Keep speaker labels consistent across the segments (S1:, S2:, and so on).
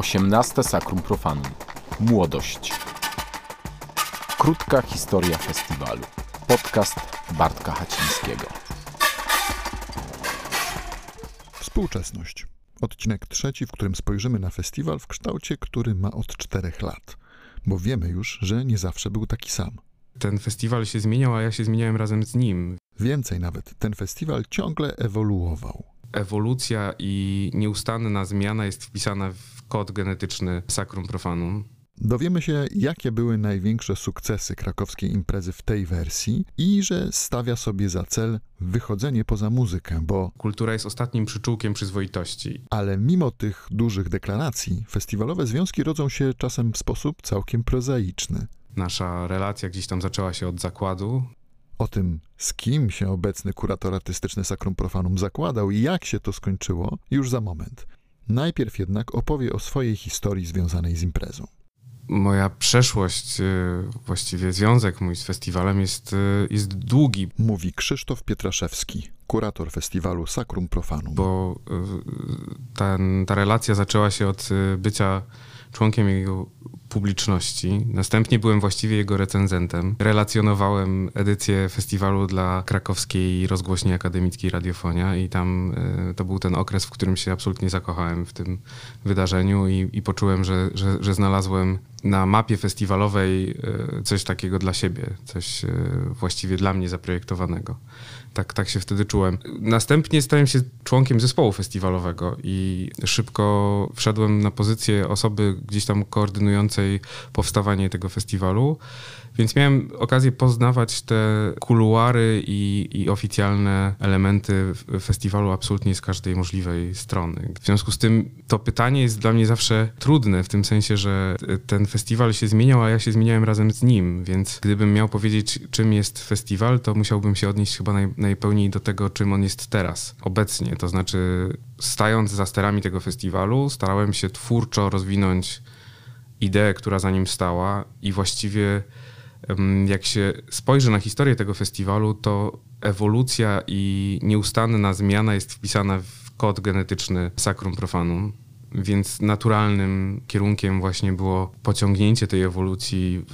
S1: 18 Sakrum Profanum. Młodość. Krótka historia festiwalu. Podcast Bartka Hacińskiego.
S2: Współczesność. Odcinek trzeci, w którym spojrzymy na festiwal w kształcie, który ma od czterech lat. Bo wiemy już, że nie zawsze był taki sam.
S3: Ten festiwal się zmieniał, a ja się zmieniałem razem z nim.
S2: Więcej nawet, ten festiwal ciągle ewoluował.
S3: Ewolucja i nieustanna zmiana jest wpisana w kod genetyczny Sacrum Profanum.
S2: Dowiemy się, jakie były największe sukcesy krakowskiej imprezy w tej wersji i że stawia sobie za cel wychodzenie poza muzykę, bo
S3: Kultura jest ostatnim przyczółkiem przyzwoitości.
S2: ale mimo tych dużych deklaracji, festiwalowe związki rodzą się czasem w sposób całkiem prozaiczny.
S3: Nasza relacja gdzieś tam zaczęła się od zakładu.
S2: O tym, z kim się obecny kurator artystyczny Sacrum Profanum zakładał i jak się to skończyło, już za moment. Najpierw jednak opowie o swojej historii związanej z imprezą.
S3: Moja przeszłość, y, właściwie związek mój z festiwalem jest, y, jest długi,
S2: Mówi Krzysztof Pietraszewski, kurator festiwalu Sacrum Profanum.
S3: bo y, ten, ta relacja zaczęła się od bycia członkiem jego publiczności. Następnie byłem właściwie jego recenzentem. Relacjonowałem edycję festiwalu dla krakowskiej rozgłośni akademickiej Radiofonia i tam y, to był ten okres, w którym się absolutnie zakochałem w tym wydarzeniu i, i poczułem, że, że, że znalazłem na mapie festiwalowej y, coś takiego dla siebie, coś y, właściwie dla mnie zaprojektowanego. Tak, tak się wtedy czułem. Następnie stałem się członkiem zespołu festiwalowego i szybko wszedłem na pozycję osoby gdzieś tam koordynującej powstawanie tego festiwalu. Więc miałem okazję poznawać te kuluary i, i oficjalne elementy festiwalu absolutnie z każdej możliwej strony. W związku z tym to pytanie jest dla mnie zawsze trudne, w tym sensie, że ten festiwal się zmieniał, a ja się zmieniałem razem z nim, więc gdybym miał powiedzieć, czym jest festiwal, to musiałbym się odnieść chyba naj, najpełniej do tego, czym on jest teraz, obecnie. To znaczy, stając za sterami tego festiwalu, starałem się twórczo rozwinąć ideę, która za nim stała i właściwie jak się spojrzy na historię tego festiwalu, to ewolucja i nieustanna zmiana jest wpisana w kod genetyczny Sacrum Profanum. Więc naturalnym kierunkiem właśnie było pociągnięcie tej ewolucji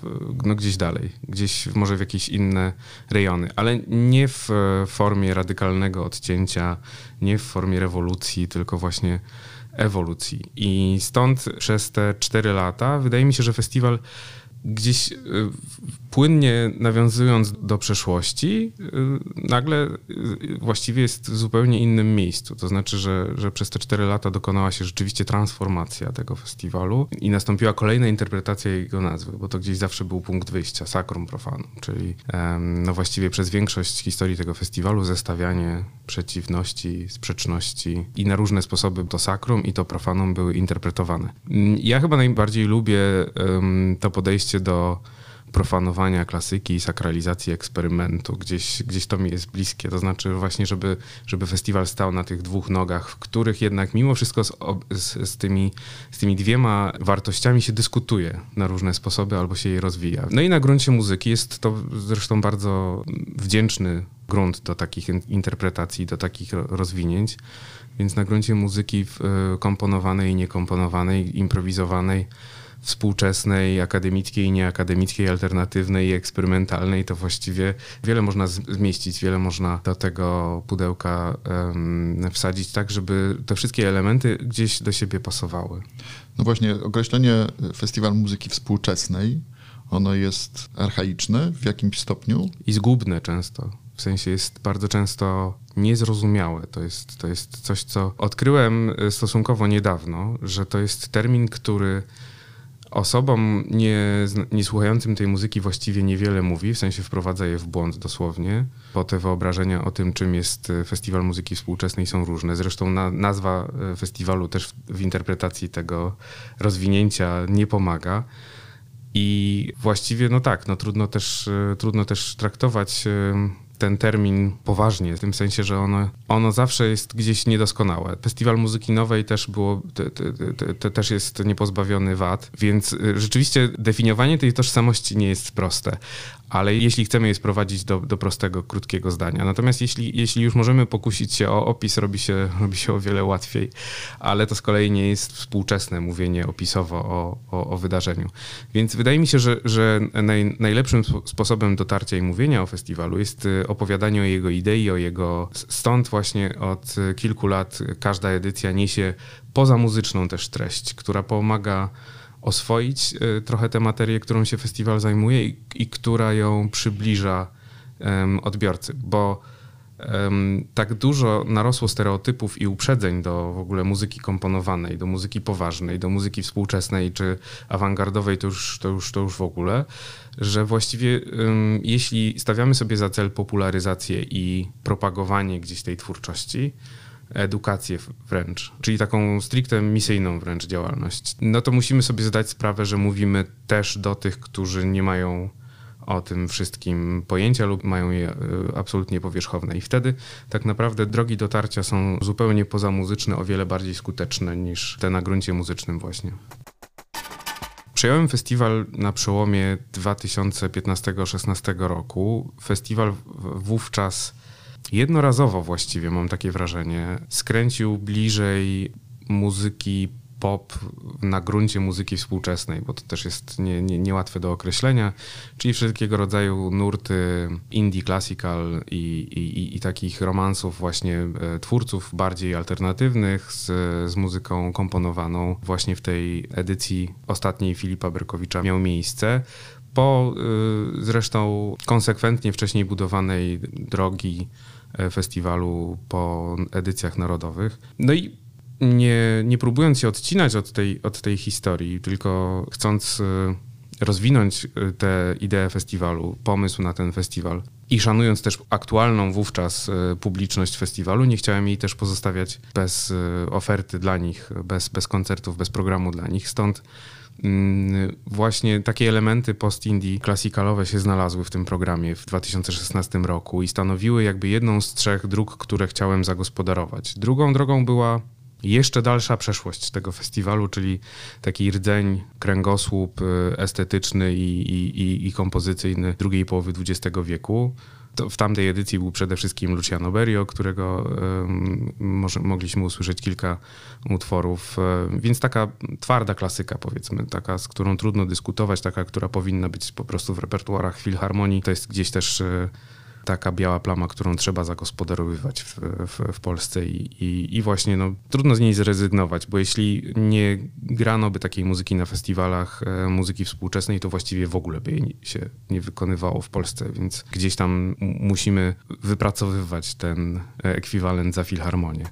S3: no, gdzieś dalej, gdzieś może w jakieś inne rejony, ale nie w e, formie radykalnego odcięcia, nie w formie rewolucji, tylko właśnie ewolucji. I stąd przez te cztery lata wydaje mi się, że festiwal gdzieś y, płynnie nawiązując do przeszłości, y, nagle y, właściwie jest w zupełnie innym miejscu. To znaczy, że, że przez te cztery lata dokonała się rzeczywiście transformacja tego festiwalu i nastąpiła kolejna interpretacja jego nazwy, bo to gdzieś zawsze był punkt wyjścia, Sacrum Profanum, czyli no właściwie przez większość historii tego festiwalu zestawianie przeciwności, sprzeczności i na różne sposoby to Sacrum i to Profanum były interpretowane. Mm, Ja chyba najbardziej lubię to podejście do profanowania klasyki i sakralizacji eksperymentu. Gdzieś, gdzieś to mi jest bliskie. To znaczy właśnie, żeby, żeby festiwal stał na tych dwóch nogach, w których jednak mimo wszystko z, z, z, tymi, z tymi dwiema wartościami się dyskutuje na różne sposoby albo się je rozwija. No i na gruncie muzyki jest to zresztą bardzo wdzięczny grunt do takich in- interpretacji, do takich ro- rozwinięć. Więc na gruncie muzyki e, komponowanej i niekomponowanej, improwizowanej, współczesnej, akademickiej, nieakademickiej, alternatywnej i eksperymentalnej, to właściwie wiele można zmieścić, wiele można do tego pudełka em, wsadzić tak, żeby te wszystkie elementy gdzieś do siebie pasowały.
S2: No właśnie, określenie Festiwal Muzyki Współczesnej, ono jest archaiczne w jakimś stopniu.
S3: I zgubne często. W sensie jest bardzo często niezrozumiałe. To jest, to jest coś, co odkryłem y, stosunkowo niedawno, że to jest termin, który osobom nie, nie słuchającym tej muzyki właściwie niewiele mówi, w sensie wprowadza je w błąd dosłownie, bo te wyobrażenia o tym, czym jest y, Festiwal Muzyki Współczesnej są różne. Zresztą na, nazwa y, festiwalu też w, w interpretacji tego rozwinięcia nie pomaga. I właściwie, no tak, no trudno też, y, trudno też traktować ten termin poważnie, w tym sensie, że ono, ono zawsze jest gdzieś niedoskonałe. Festiwal Muzyki Nowej też było, te, te, te, te, też jest niepozbawiony wad, więc y, rzeczywiście definiowanie tej tożsamości nie jest proste. Ale jeśli chcemy je sprowadzić do, do prostego, krótkiego zdania. Natomiast jeśli, jeśli już możemy pokusić się o opis, robi się, robi się o wiele łatwiej, ale to z kolei nie jest współczesne mówienie opisowo o, o, o wydarzeniu. Więc wydaje mi się, że, że naj, najlepszym sposobem dotarcia i mówienia o festiwalu jest y, opowiadanie o jego idei, o jego... Stąd właśnie od kilku lat każda edycja niesie poza muzyczną też treść, która pomaga oswoić y, trochę tę materię, którą się festiwal zajmuje i, i która ją przybliża um, odbiorcy, bo um, tak dużo narosło stereotypów i uprzedzeń do w ogóle muzyki komponowanej, do muzyki poważnej, do muzyki współczesnej czy awangardowej, to już, to już, to już w ogóle, że właściwie um, jeśli stawiamy sobie za cel popularyzację i propagowanie gdzieś tej twórczości, edukację wręcz, czyli taką stricte misyjną wręcz działalność, no to musimy sobie zdać sprawę, że mówimy też do tych, którzy nie mają o tym wszystkim pojęcia lub mają je e, absolutnie powierzchowne. I wtedy tak naprawdę drogi dotarcia są zupełnie pozamuzyczne, o wiele bardziej skuteczne niż te na gruncie muzycznym właśnie. Przejąłem festiwal na przełomie 2015-16 roku. Festiwal wówczas jednorazowo właściwie, mam takie wrażenie, skręcił bliżej muzyki pop na gruncie muzyki współczesnej, bo to też jest nie, nie, niełatwe do określenia, czyli wszelkiego rodzaju nurty indie classical i, i, i takich romansów właśnie e, twórców bardziej alternatywnych z, z muzyką komponowaną właśnie w tej edycji ostatniej Filipa Berkowicza miał miejsce po y, zresztą konsekwentnie wcześniej budowanej drogi E, festiwalu po edycjach narodowych. No i nie, nie próbując się odcinać od tej, od tej historii, tylko chcąc e, rozwinąć e, tę ideę festiwalu, pomysł na ten festiwal i szanując też aktualną wówczas publiczność festiwalu, nie chciałem jej też pozostawiać bez oferty dla nich, bez, bez koncertów, bez programu dla nich. Stąd właśnie takie elementy post-indie klasykalowe się znalazły w tym programie w 2016 roku i stanowiły jakby jedną z trzech dróg, które chciałem zagospodarować. Drugą drogą była jeszcze dalsza przeszłość tego festiwalu, czyli taki rdzeń, kręgosłup y, estetyczny i, i, i kompozycyjny drugiej połowy XX wieku to w tamtej edycji był przede wszystkim Luciano Berio, którego może, mogliśmy usłyszeć kilka utworów, um, więc taka twarda klasyka powiedzmy, taka z którą trudno dyskutować, taka, która powinna być po prostu w repertuarach filharmonii. To jest gdzieś też um, taka biała plama, którą trzeba zagospodarowywać w, w, w Polsce i, i, i, właśnie no, trudno z niej zrezygnować, bo jeśli nie grano by takiej muzyki na festiwalach, e, muzyki współczesnej, to właściwie w ogóle by jej się nie wykonywało w Polsce, więc gdzieś tam musimy wypracowywać ten ekwiwalent za filharmonię.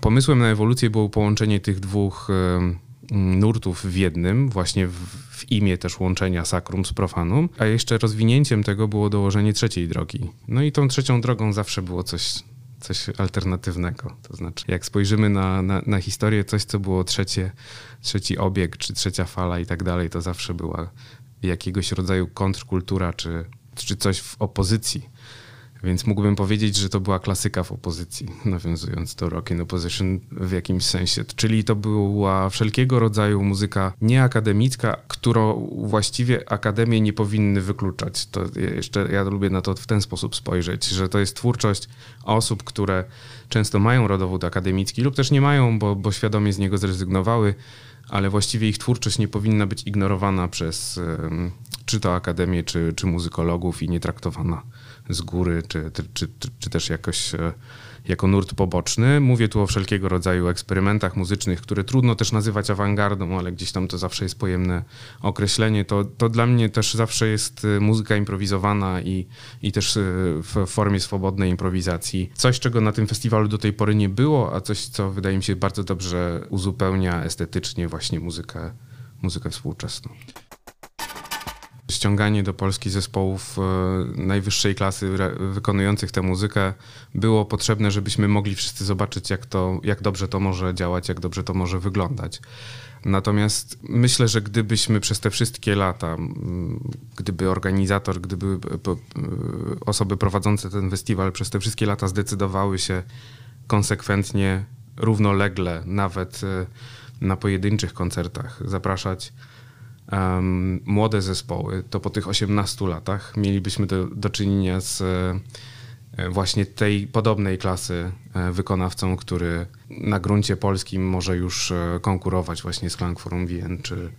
S3: Pomysłem na ewolucję było połączenie tych dwóch e, nurtów w jednym, właśnie w, w imię też łączenia sakrum z profanum, a jeszcze rozwinięciem tego było dołożenie trzeciej drogi. No i tą trzecią drogą zawsze było coś, coś alternatywnego. To znaczy, jak spojrzymy na, na, na historię, coś, co było trzecie, trzeci obieg, czy trzecia fala i tak dalej, to zawsze była jakiegoś rodzaju kontrkultura, czy, czy coś w opozycji więc mógłbym powiedzieć, że to była klasyka w opozycji, nawiązując do Rock in Opposition w jakimś sensie. Czyli to była wszelkiego rodzaju muzyka nieakademicka, którą właściwie akademie nie powinny wykluczać. To jeszcze ja lubię na to w ten sposób spojrzeć, że to jest twórczość osób, które często mają rodowód akademicki lub też nie mają, bo, bo świadomie z niego zrezygnowały, ale właściwie ich twórczość nie powinna być ignorowana przez czy to akademię, czy, czy muzykologów i nie traktowana z góry, czy, czy, czy, też jakoś e, jako nurt poboczny. Mówię tu o wszelkiego rodzaju eksperymentach muzycznych, które trudno też nazywać awangardą, ale gdzieś tam to zawsze jest pojemne określenie. To, to dla mnie też zawsze jest e, muzyka improwizowana i, i też e, w formie swobodnej improwizacji. Coś, czego na tym festiwalu do tej pory nie było, a coś, co wydaje mi się bardzo dobrze uzupełnia estetycznie właśnie muzykę, muzykę współczesną ściąganie do Polski zespołów e, najwyższej klasy wykonujących tę muzykę było potrzebne, żebyśmy mogli wszyscy zobaczyć, jak, to, jak dobrze to może działać, jak dobrze to może wyglądać. Natomiast myślę, że gdybyśmy przez te wszystkie lata, gdyby organizator, gdyby e, osoby prowadzące ten festiwal przez te wszystkie lata zdecydowały się konsekwentnie, równolegle, nawet e, na pojedynczych koncertach zapraszać um, młode zespoły, to po tych 18 latach mielibyśmy do, do czynienia z e, właśnie tej podobnej klasy e, wykonawcą, który na gruncie polskim może już e, konkurować właśnie z Klang Forum Wien czy,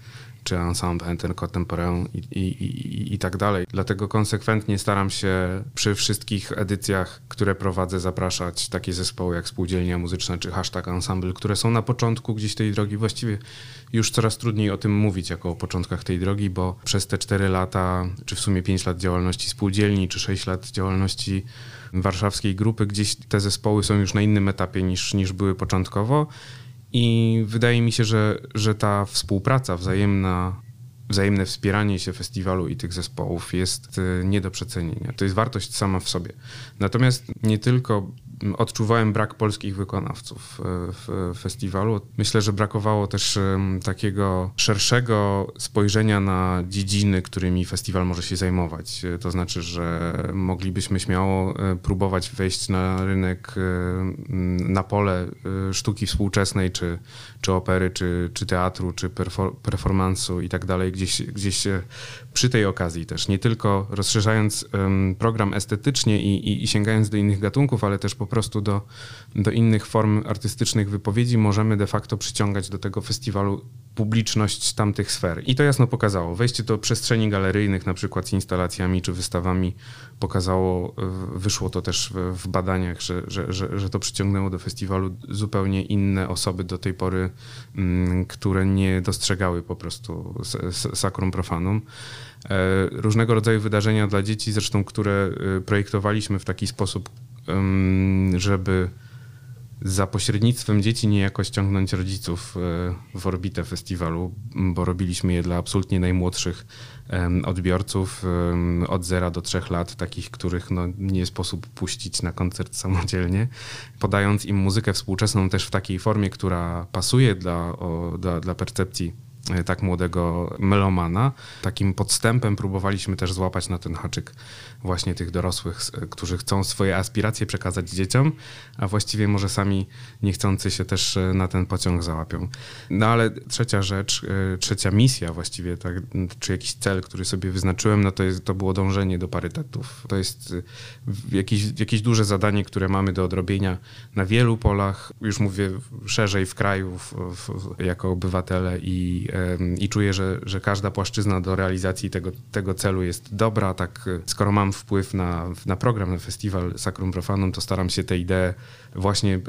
S3: czy Ensemble Intercontemporain i, i, i, i tak dalej. Dlatego konsekwentnie staram się przy wszystkich edycjach, które prowadzę, zapraszać takie zespoły jak Spółdzielnia Muzyczna czy Hashtag Ensemble, które są na początku gdzieś tej drogi. Właściwie już coraz trudniej o tym mówić jako o początkach tej drogi, bo przez te 4 lata, czy w sumie 5 lat działalności spółdzielni, czy 6 lat działalności warszawskiej grupy, gdzieś te zespoły są już na innym etapie niż, niż były początkowo i wydaje mi się, że, że ta współpraca wzajemna, wzajemne wspieranie się festiwalu i tych zespołów jest e, nie do przecenienia. To jest wartość sama w sobie. Natomiast nie tylko odczuwałem brak polskich wykonawców e, w festiwalu. Myślę, że brakowało też takiego szerszego spojrzenia na dziedziny, którymi festiwal może się zajmować. E, to znaczy, że moglibyśmy śmiało e, próbować wejść na rynek, na pole sztuki współczesnej, czy, czy opery, czy, czy teatru, czy performansu i tak dalej, gdzieś, gdzieś przy tej okazji też, nie tylko rozszerzając program estetycznie i, i, i sięgając do innych gatunków, ale też po prostu do, do innych form artystycznych wypowiedzi, możemy de facto przyciągać do tego festiwalu publiczność tamtych sfer. I to jasno pokazało. Wejście do przestrzeni galeryjnych, na przykład z instalacjami czy wystawami, pokazało, e, wyszło to też w badaniach, że, że, że, że to przyciągnęło do festiwalu zupełnie inne osoby do tej pory, mm, które nie dostrzegały po prostu sakrum profanum. E, różnego rodzaju wydarzenia dla dzieci, zresztą które e, projektowaliśmy w taki sposób, żeby za pośrednictwem dzieci niejako ściągnąć rodziców e, w orbitę festiwalu, bo robiliśmy je dla absolutnie najmłodszych odbiorców od 0 do 3 lat, takich, których no, nie sposób puścić na koncert samodzielnie, podając im muzykę współczesną też w takiej formie, która pasuje dla, o, dla, dla percepcji tak młodego melomana. Takim podstępem próbowaliśmy też złapać na ten haczyk właśnie tych dorosłych, którzy chcą swoje aspiracje przekazać dzieciom, a właściwie może sami niechcący się też e, na ten pociąg załapią. No ale trzecia rzecz, trzecia misja właściwie, tak, czy jakiś cel, który sobie wyznaczyłem, no to, jest, to było dążenie do parytetów. To jest jakieś, jakieś duże zadanie, które mamy do odrobienia na wielu polach, już mówię szerzej w kraju, w, w, jako obywatele i i czuję, że, że każda płaszczyzna do realizacji tego, tego celu jest dobra. Tak, e, skoro mam wpływ na, na program, na festiwal Sacrum Profanum, to staram się te idee właśnie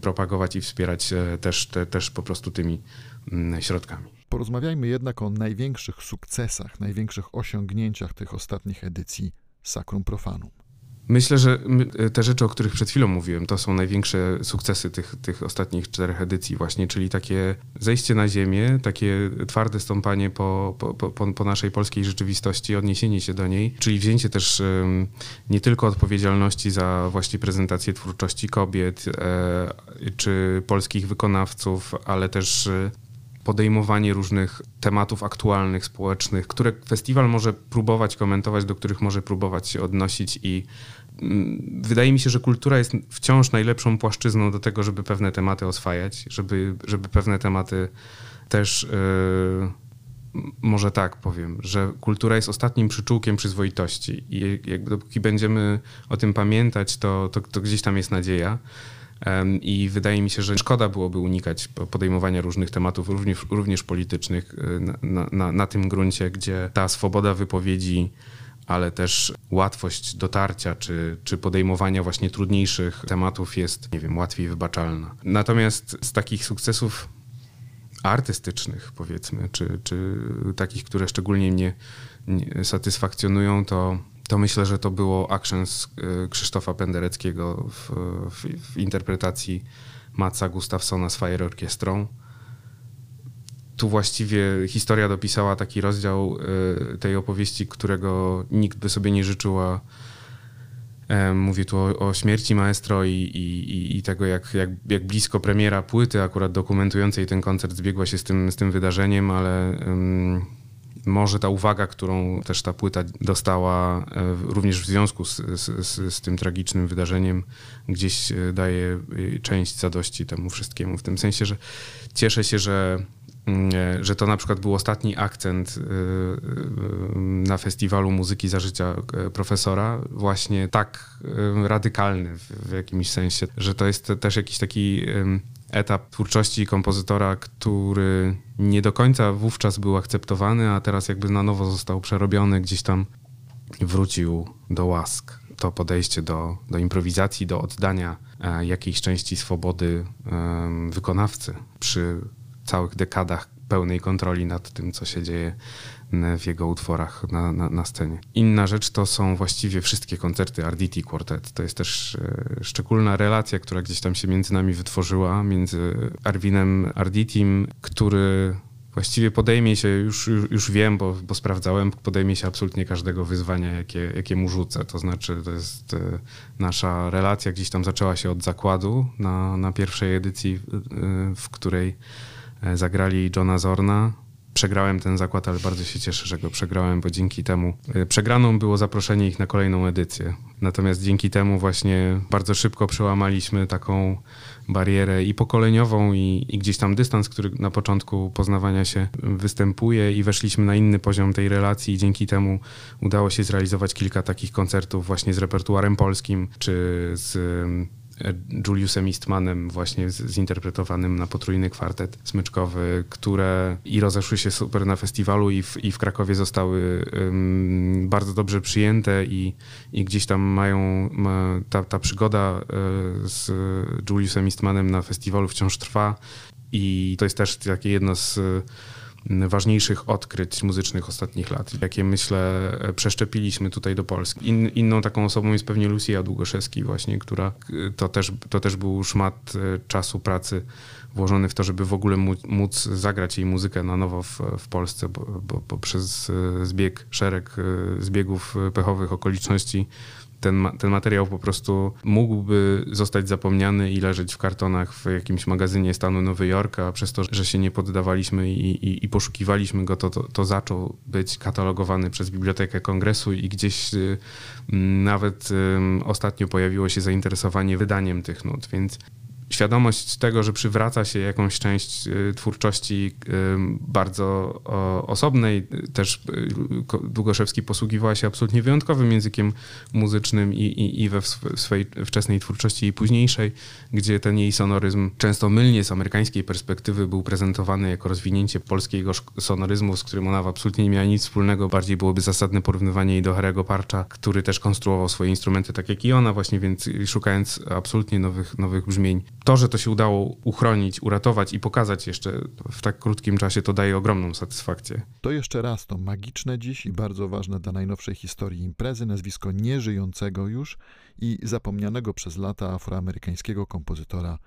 S3: propagować i wspierać e, też, te, też po prostu tymi mm, środkami.
S2: Porozmawiajmy jednak o największych sukcesach, największych osiągnięciach tych ostatnich edycji Sacrum Profanum.
S3: Myślę, że te rzeczy, o których przed chwilą mówiłem, to są największe sukcesy tych, tych ostatnich czterech edycji właśnie, czyli takie zejście na ziemię, takie twarde stąpanie po, po, po, po naszej polskiej rzeczywistości, odniesienie się do niej, czyli wzięcie też um, nie tylko odpowiedzialności za właśnie prezentację twórczości kobiet e, czy polskich wykonawców, ale też e, podejmowanie różnych tematów aktualnych, społecznych, które festiwal może próbować komentować, do których może próbować się odnosić i mm, wydaje mi się, że kultura jest wciąż najlepszą płaszczyzną do tego, żeby pewne tematy oswajać, żeby, żeby pewne tematy też yy, może tak powiem, że kultura jest ostatnim przyczółkiem przyzwoitości i jakby dopóki będziemy o tym pamiętać, to, to, to gdzieś tam jest nadzieja. I wydaje mi się, że szkoda byłoby unikać podejmowania różnych tematów, również, również politycznych, y, na, na, na tym gruncie, gdzie ta swoboda wypowiedzi ale też łatwość dotarcia czy, czy podejmowania właśnie trudniejszych tematów jest, nie wiem, łatwiej wybaczalna. Natomiast z takich sukcesów artystycznych, powiedzmy, czy, czy takich, które szczególnie mnie satysfakcjonują, to to myślę, że to było Actions y, Krzysztofa Pendereckiego w, w, w interpretacji Matsa Gustafsona z Fire Orkiestrą. Tu właściwie historia dopisała taki rozdział y, tej opowieści, którego nikt by sobie nie życzyła. Mówię tu o, o śmierci maestro i, i, i tego, jak, jak, jak, blisko premiera płyty akurat dokumentującej ten koncert zbiegła się z tym, z tym wydarzeniem, ale um, może ta uwaga, którą też ta płyta dostała, e, również w związku z, z, z, tym tragicznym wydarzeniem, gdzieś e, daje e, część zadości temu wszystkiemu. W tym sensie, że cieszę się, że mm, że to na przykład był ostatni akcent na festiwalu muzyki za życia profesora, właśnie tak radykalny w jakimś sensie, że to jest też jakiś taki etap twórczości kompozytora, który nie do końca wówczas był akceptowany, a teraz jakby na nowo został przerobiony, gdzieś tam wrócił do łask. To podejście do, do improwizacji, do oddania e, jakiejś części swobody wykonawcy przy całych dekadach pełnej kontroli nad tym, co się dzieje w jego utworach na, na, na, scenie. Inna rzecz to są właściwie wszystkie koncerty Arditi Quartet. To jest też e, szczególna relacja, która gdzieś tam się między nami wytworzyła, między Arwinem Arditim, który właściwie podejmie się, już, już, już wiem, bo, bo sprawdzałem, podejmie się absolutnie każdego wyzwania, jakie, jakie mu rzucę. To znaczy, to jest e, nasza relacja gdzieś tam zaczęła się od zakładu na, na pierwszej edycji, e, w której zagrali Johna Zorna, przegrałem ten zakład, ale bardzo się cieszę, że go przegrałem, bo dzięki temu y, przegraną było zaproszenie ich na kolejną edycję. Natomiast dzięki temu właśnie bardzo szybko przełamaliśmy taką barierę i pokoleniową, i, i, gdzieś tam dystans, który na początku poznawania się występuje, i weszliśmy na inny poziom tej relacji, i dzięki temu udało się zrealizować kilka takich koncertów właśnie z repertuarem polskim, czy z Juliusem Eastmanem, właśnie zinterpretowanym na potrójny kwartet smyczkowy, które i rozeszły się super na festiwalu i w, i w Krakowie zostały um, bardzo dobrze przyjęte i, i gdzieś tam mają, ma, ta, ta przygoda e, z Juliusem Eastmanem na festiwalu wciąż trwa i to jest też takie jedno z ważniejszych odkryć muzycznych ostatnich lat, jakie myślę przeszczepiliśmy tutaj do Polski. In, inną taką osobą jest pewnie Lucia Długoszewski właśnie, która to też, to też był szmat e, czasu pracy włożony w to, żeby w ogóle móc zagrać jej muzykę na nowo w, w Polsce, bo, bo, bo przez e, zbieg, szereg e, zbiegów pechowych okoliczności ten, ten materiał po prostu mógłby zostać zapomniany i leżeć w kartonach w jakimś magazynie stanu Nowy Jork, a przez to, że się nie poddawaliśmy i, i, i poszukiwaliśmy go, to, to, to, zaczął być katalogowany przez Bibliotekę Kongresu i gdzieś y, nawet y, ostatnio pojawiło się zainteresowanie wydaniem tych nut, więc świadomość tego, że przywraca się jakąś część y, twórczości y, bardzo osobnej. Też y, Długoszewski posługiwała się absolutnie wyjątkowym językiem muzycznym i, i, i we swojej wczesnej twórczości i późniejszej, gdzie ten jej sonoryzm często mylnie z amerykańskiej perspektywy był prezentowany jako rozwinięcie polskiego sonoryzmu, z którym ona absolutnie nie miała nic wspólnego. Bardziej byłoby zasadne porównywanie jej do Harry'ego Parcha, który też konstruował swoje instrumenty tak jak i ona właśnie, więc szukając absolutnie nowych, nowych brzmień to, że to się udało uchronić, uratować i pokazać jeszcze w tak krótkim czasie, to daje ogromną satysfakcję.
S2: To jeszcze raz to magiczne dziś i bardzo ważne dla najnowszej historii imprezy nazwisko nieżyjącego już i zapomnianego przez lata afroamerykańskiego kompozytora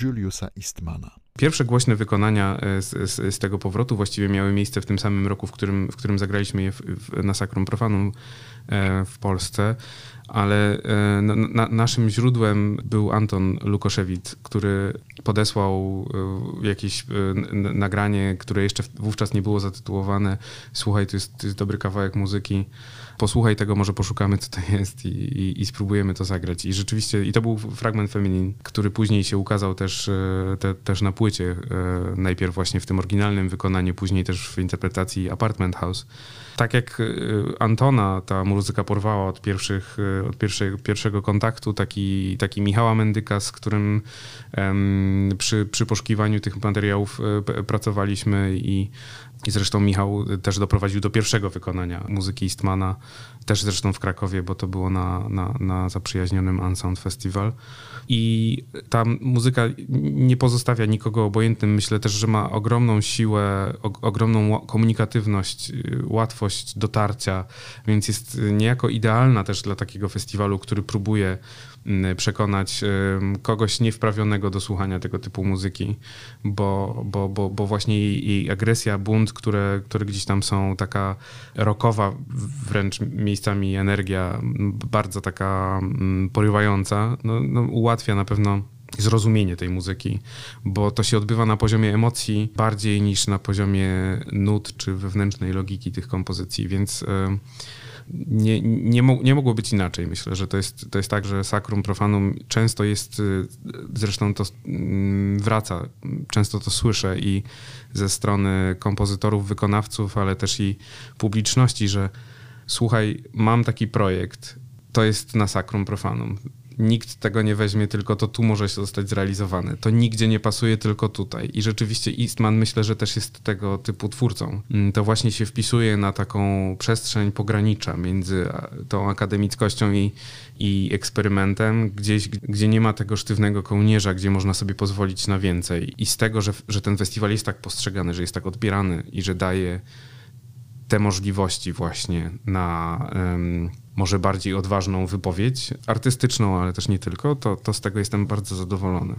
S2: Juliusa Eastmana.
S3: Pierwsze głośne wykonania e, z, z, z, tego powrotu właściwie miały miejsce w tym samym roku, w którym, w którym zagraliśmy je w, w, na Sacrum Profanum e, w Polsce ale e, na, na, naszym źródłem był Anton Lukoszewicz, który podesłał jakieś nagranie, które jeszcze wówczas nie było zatytułowane. Słuchaj, to jest, to jest dobry kawałek muzyki. Posłuchaj tego, może poszukamy, co to jest i, i, i, spróbujemy to zagrać. I rzeczywiście, i to był fragment feminin, który później się ukazał też, te, też na płycie. Najpierw właśnie w tym oryginalnym wykonaniu, później też w interpretacji Apartment House. Tak jak Antona ta muzyka porwała od pierwszych od pierwszej, pierwszego kontaktu, taki, taki Michała Mendyka, z którym przy, przy poszukiwaniu tych materiałów e, pracowaliśmy i, i zresztą Michał też doprowadził do pierwszego wykonania muzyki Istmana, też zresztą w Krakowie, bo to było na, na, na zaprzyjaźnionym Unsound Festival. I ta muzyka nie pozostawia nikogo obojętnym. Myślę też, że ma ogromną siłę, ogromną komunikatywność, y, łatwość dotarcia, więc jest niejako idealna też dla takiego festiwalu, który próbuje przekonać kogoś niewprawionego do słuchania tego typu muzyki, bo, bo, bo, bo właśnie jej, jej agresja, bunt, które, które gdzieś tam są, taka rockowa wręcz miejscami energia, bardzo taka porywająca, no, no ułatwia na pewno zrozumienie tej muzyki, bo to się odbywa na poziomie emocji bardziej niż na poziomie nut czy wewnętrznej logiki tych kompozycji, więc nie, nie, nie mogło być inaczej. Myślę, że to jest, to jest tak, że Sacrum Profanum często jest, y, zresztą to mm, wraca, często to słyszę i ze strony kompozytorów, wykonawców, ale też i publiczności, że słuchaj, mam taki projekt, to jest na Sacrum Profanum nikt tego nie weźmie, tylko to tu może zostać zrealizowane. To nigdzie nie pasuje, tylko tutaj. I rzeczywiście Eastman myślę, że też jest tego typu twórcą. Mm, to właśnie się wpisuje na taką przestrzeń pogranicza między tą akademickością i, i eksperymentem, gdzieś, gdzie nie ma tego sztywnego kołnierza, gdzie można sobie pozwolić na więcej. I z tego, że, że ten festiwal jest tak postrzegany, że jest tak odbierany i że daje te możliwości właśnie na um, może bardziej odważną wypowiedź artystyczną, ale też nie tylko, to, to z tego jestem bardzo zadowolony.